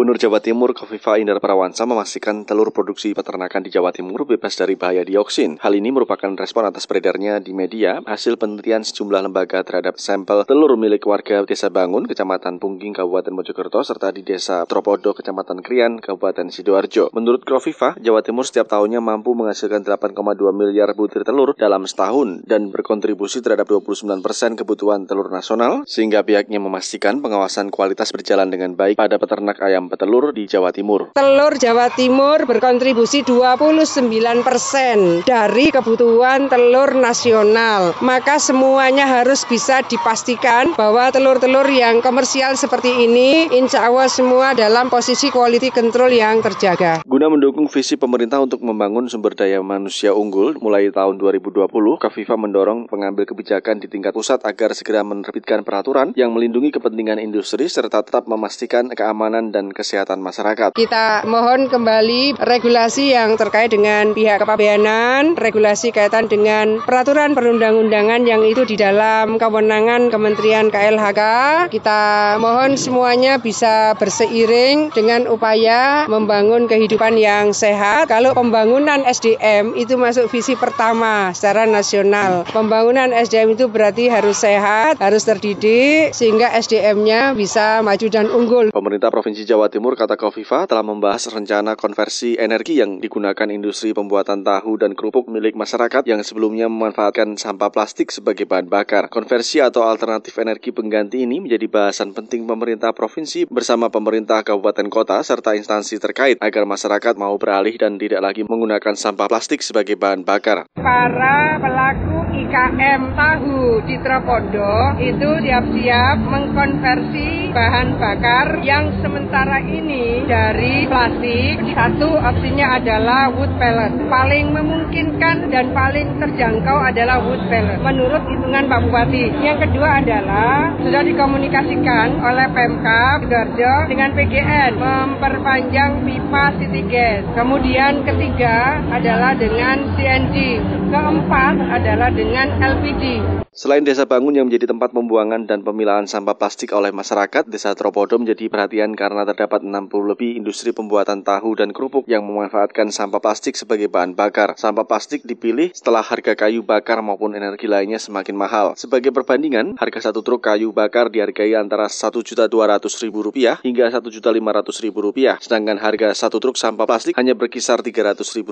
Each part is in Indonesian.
Gubernur Jawa Timur Kofifa Indar Parawansa memastikan telur produksi peternakan di Jawa Timur bebas dari bahaya dioksin. Hal ini merupakan respon atas beredarnya di media hasil penelitian sejumlah lembaga terhadap sampel telur milik warga Desa Bangun, Kecamatan Pungging, Kabupaten Mojokerto, serta di Desa Tropodo, Kecamatan Krian, Kabupaten Sidoarjo. Menurut Kofifa, Jawa Timur setiap tahunnya mampu menghasilkan 8,2 miliar butir telur dalam setahun dan berkontribusi terhadap 29 persen kebutuhan telur nasional, sehingga pihaknya memastikan pengawasan kualitas berjalan dengan baik pada peternak ayam petelur di Jawa Timur. Telur Jawa Timur berkontribusi 29 persen dari kebutuhan telur nasional. Maka semuanya harus bisa dipastikan bahwa telur-telur yang komersial seperti ini insya Allah semua dalam posisi quality control yang terjaga. Guna mendukung visi pemerintah untuk membangun sumber daya manusia unggul mulai tahun 2020, Kafifa mendorong pengambil kebijakan di tingkat pusat agar segera menerbitkan peraturan yang melindungi kepentingan industri serta tetap memastikan keamanan dan kesehatan masyarakat. Kita mohon kembali regulasi yang terkait dengan pihak kepabeanan, regulasi kaitan dengan peraturan perundang-undangan yang itu di dalam kewenangan Kementerian KLHK. Kita mohon semuanya bisa berseiring dengan upaya membangun kehidupan yang sehat. Kalau pembangunan SDM itu masuk visi pertama secara nasional. Pembangunan SDM itu berarti harus sehat, harus terdidik sehingga SDM-nya bisa maju dan unggul. Pemerintah Provinsi Jawa Timur, kata Kofifa, telah membahas rencana konversi energi yang digunakan industri pembuatan tahu dan kerupuk milik masyarakat yang sebelumnya memanfaatkan sampah plastik sebagai bahan bakar. Konversi atau alternatif energi pengganti ini menjadi bahasan penting pemerintah provinsi bersama pemerintah kabupaten kota serta instansi terkait agar masyarakat mau beralih dan tidak lagi menggunakan sampah plastik sebagai bahan bakar. Para pelaku IKM tahu Citra Pondo itu siap-siap mengkonversi bahan bakar yang sementara ini dari plastik. Satu opsinya adalah wood pellet. Paling memungkinkan dan paling terjangkau adalah wood pellet menurut hitungan Pak Bupati. Yang kedua adalah sudah dikomunikasikan oleh Pemkab Sidoarjo dengan PGN memperpanjang pipa city gas. Kemudian ketiga adalah dengan CNG. Keempat adalah dengan and LPG. Selain Desa Bangun yang menjadi tempat pembuangan dan pemilahan sampah plastik oleh masyarakat, Desa Tropodo menjadi perhatian karena terdapat 60 lebih industri pembuatan tahu dan kerupuk yang memanfaatkan sampah plastik sebagai bahan bakar. Sampah plastik dipilih setelah harga kayu bakar maupun energi lainnya semakin mahal. Sebagai perbandingan, harga satu truk kayu bakar dihargai antara Rp1.200.000 hingga Rp1.500.000, sedangkan harga satu truk sampah plastik hanya berkisar Rp300.000.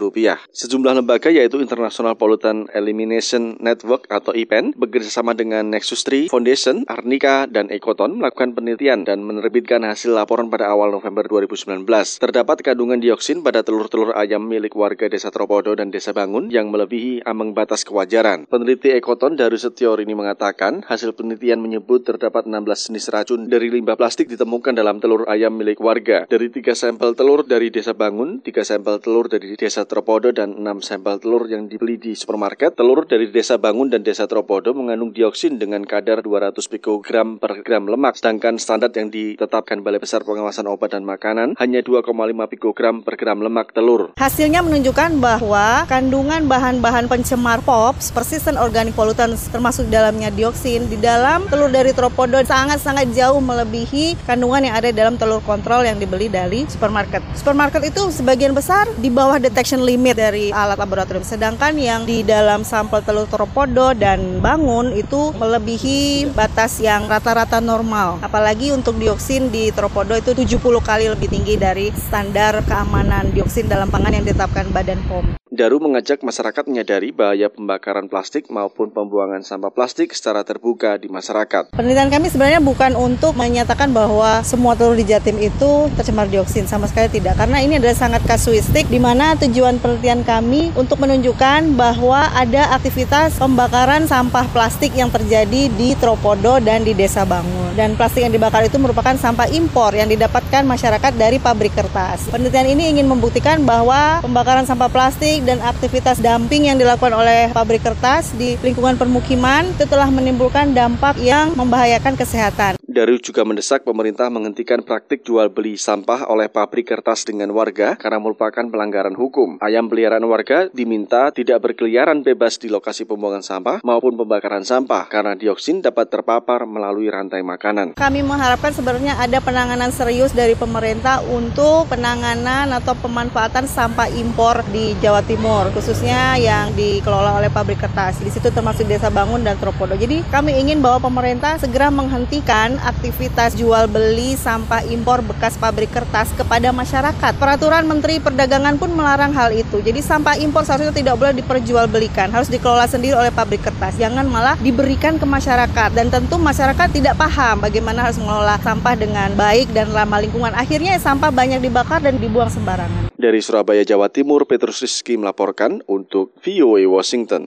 Sejumlah lembaga yaitu International Pollutant Elimination Network atau IPEN bekerjasama dengan Nexus 3 Foundation, Arnika, dan Ekoton melakukan penelitian dan menerbitkan hasil laporan pada awal November 2019. Terdapat kandungan dioksin pada telur-telur ayam milik warga Desa Tropodo dan Desa Bangun yang melebihi ambang batas kewajaran. Peneliti Ekoton Daru Setior ini mengatakan hasil penelitian menyebut terdapat 16 jenis racun dari limbah plastik ditemukan dalam telur ayam milik warga. Dari tiga sampel telur dari Desa Bangun, tiga sampel telur dari Desa Tropodo, dan enam sampel telur yang dibeli di supermarket, telur dari Desa Bangun dan Desa Tropodo mengandung dioksin dengan kadar 200 pikogram per gram lemak, sedangkan standar yang ditetapkan Balai Besar Pengawasan Obat dan Makanan hanya 2,5 pikogram per gram lemak telur. Hasilnya menunjukkan bahwa kandungan bahan-bahan pencemar POPs, persistent organic pollutants termasuk dalamnya dioksin di dalam telur dari Tropodo sangat-sangat jauh melebihi kandungan yang ada dalam telur kontrol yang dibeli dari supermarket. Supermarket itu sebagian besar di bawah detection limit dari alat laboratorium, sedangkan yang di dalam sampel telur Tropodo dan Bangun bangun itu melebihi batas yang rata-rata normal. Apalagi untuk dioksin di Tropodo itu 70 kali lebih tinggi dari standar keamanan dioksin dalam pangan yang ditetapkan Badan POM. Daru mengajak masyarakat menyadari bahaya pembakaran plastik maupun pembuangan sampah plastik secara terbuka di masyarakat. Penelitian kami sebenarnya bukan untuk menyatakan bahwa semua telur di Jatim itu tercemar dioksin, sama sekali tidak. Karena ini adalah sangat kasuistik di mana tujuan penelitian kami untuk menunjukkan bahwa ada aktivitas pembakaran sampah plastik yang terjadi di Tropodo dan di Desa Bangun. Dan plastik yang dibakar itu merupakan sampah impor yang didapatkan masyarakat dari pabrik kertas. Penelitian ini ingin membuktikan bahwa pembakaran sampah plastik dan aktivitas dumping yang dilakukan oleh pabrik kertas di lingkungan permukiman itu telah menimbulkan dampak yang membahayakan kesehatan. Darus juga mendesak pemerintah menghentikan praktik jual beli sampah oleh pabrik kertas dengan warga karena merupakan pelanggaran hukum. Ayam peliharaan warga diminta tidak berkeliaran bebas di lokasi pembuangan sampah maupun pembakaran sampah karena dioksin dapat terpapar melalui rantai makanan. Kami mengharapkan sebenarnya ada penanganan serius dari pemerintah untuk penanganan atau pemanfaatan sampah impor di Jawa Timur, khususnya yang dikelola oleh pabrik kertas. Di situ termasuk Desa Bangun dan Tropodo. Jadi kami ingin bahwa pemerintah segera menghentikan aktivitas jual beli sampah impor bekas pabrik kertas kepada masyarakat. Peraturan Menteri Perdagangan pun melarang hal itu. Jadi sampah impor seharusnya tidak boleh diperjualbelikan, harus dikelola sendiri oleh pabrik kertas. Jangan malah diberikan ke masyarakat dan tentu masyarakat tidak paham bagaimana harus mengelola sampah dengan baik dan ramah lingkungan. Akhirnya sampah banyak dibakar dan dibuang sembarangan. Dari Surabaya, Jawa Timur, Petrus Rizky melaporkan untuk VOA Washington.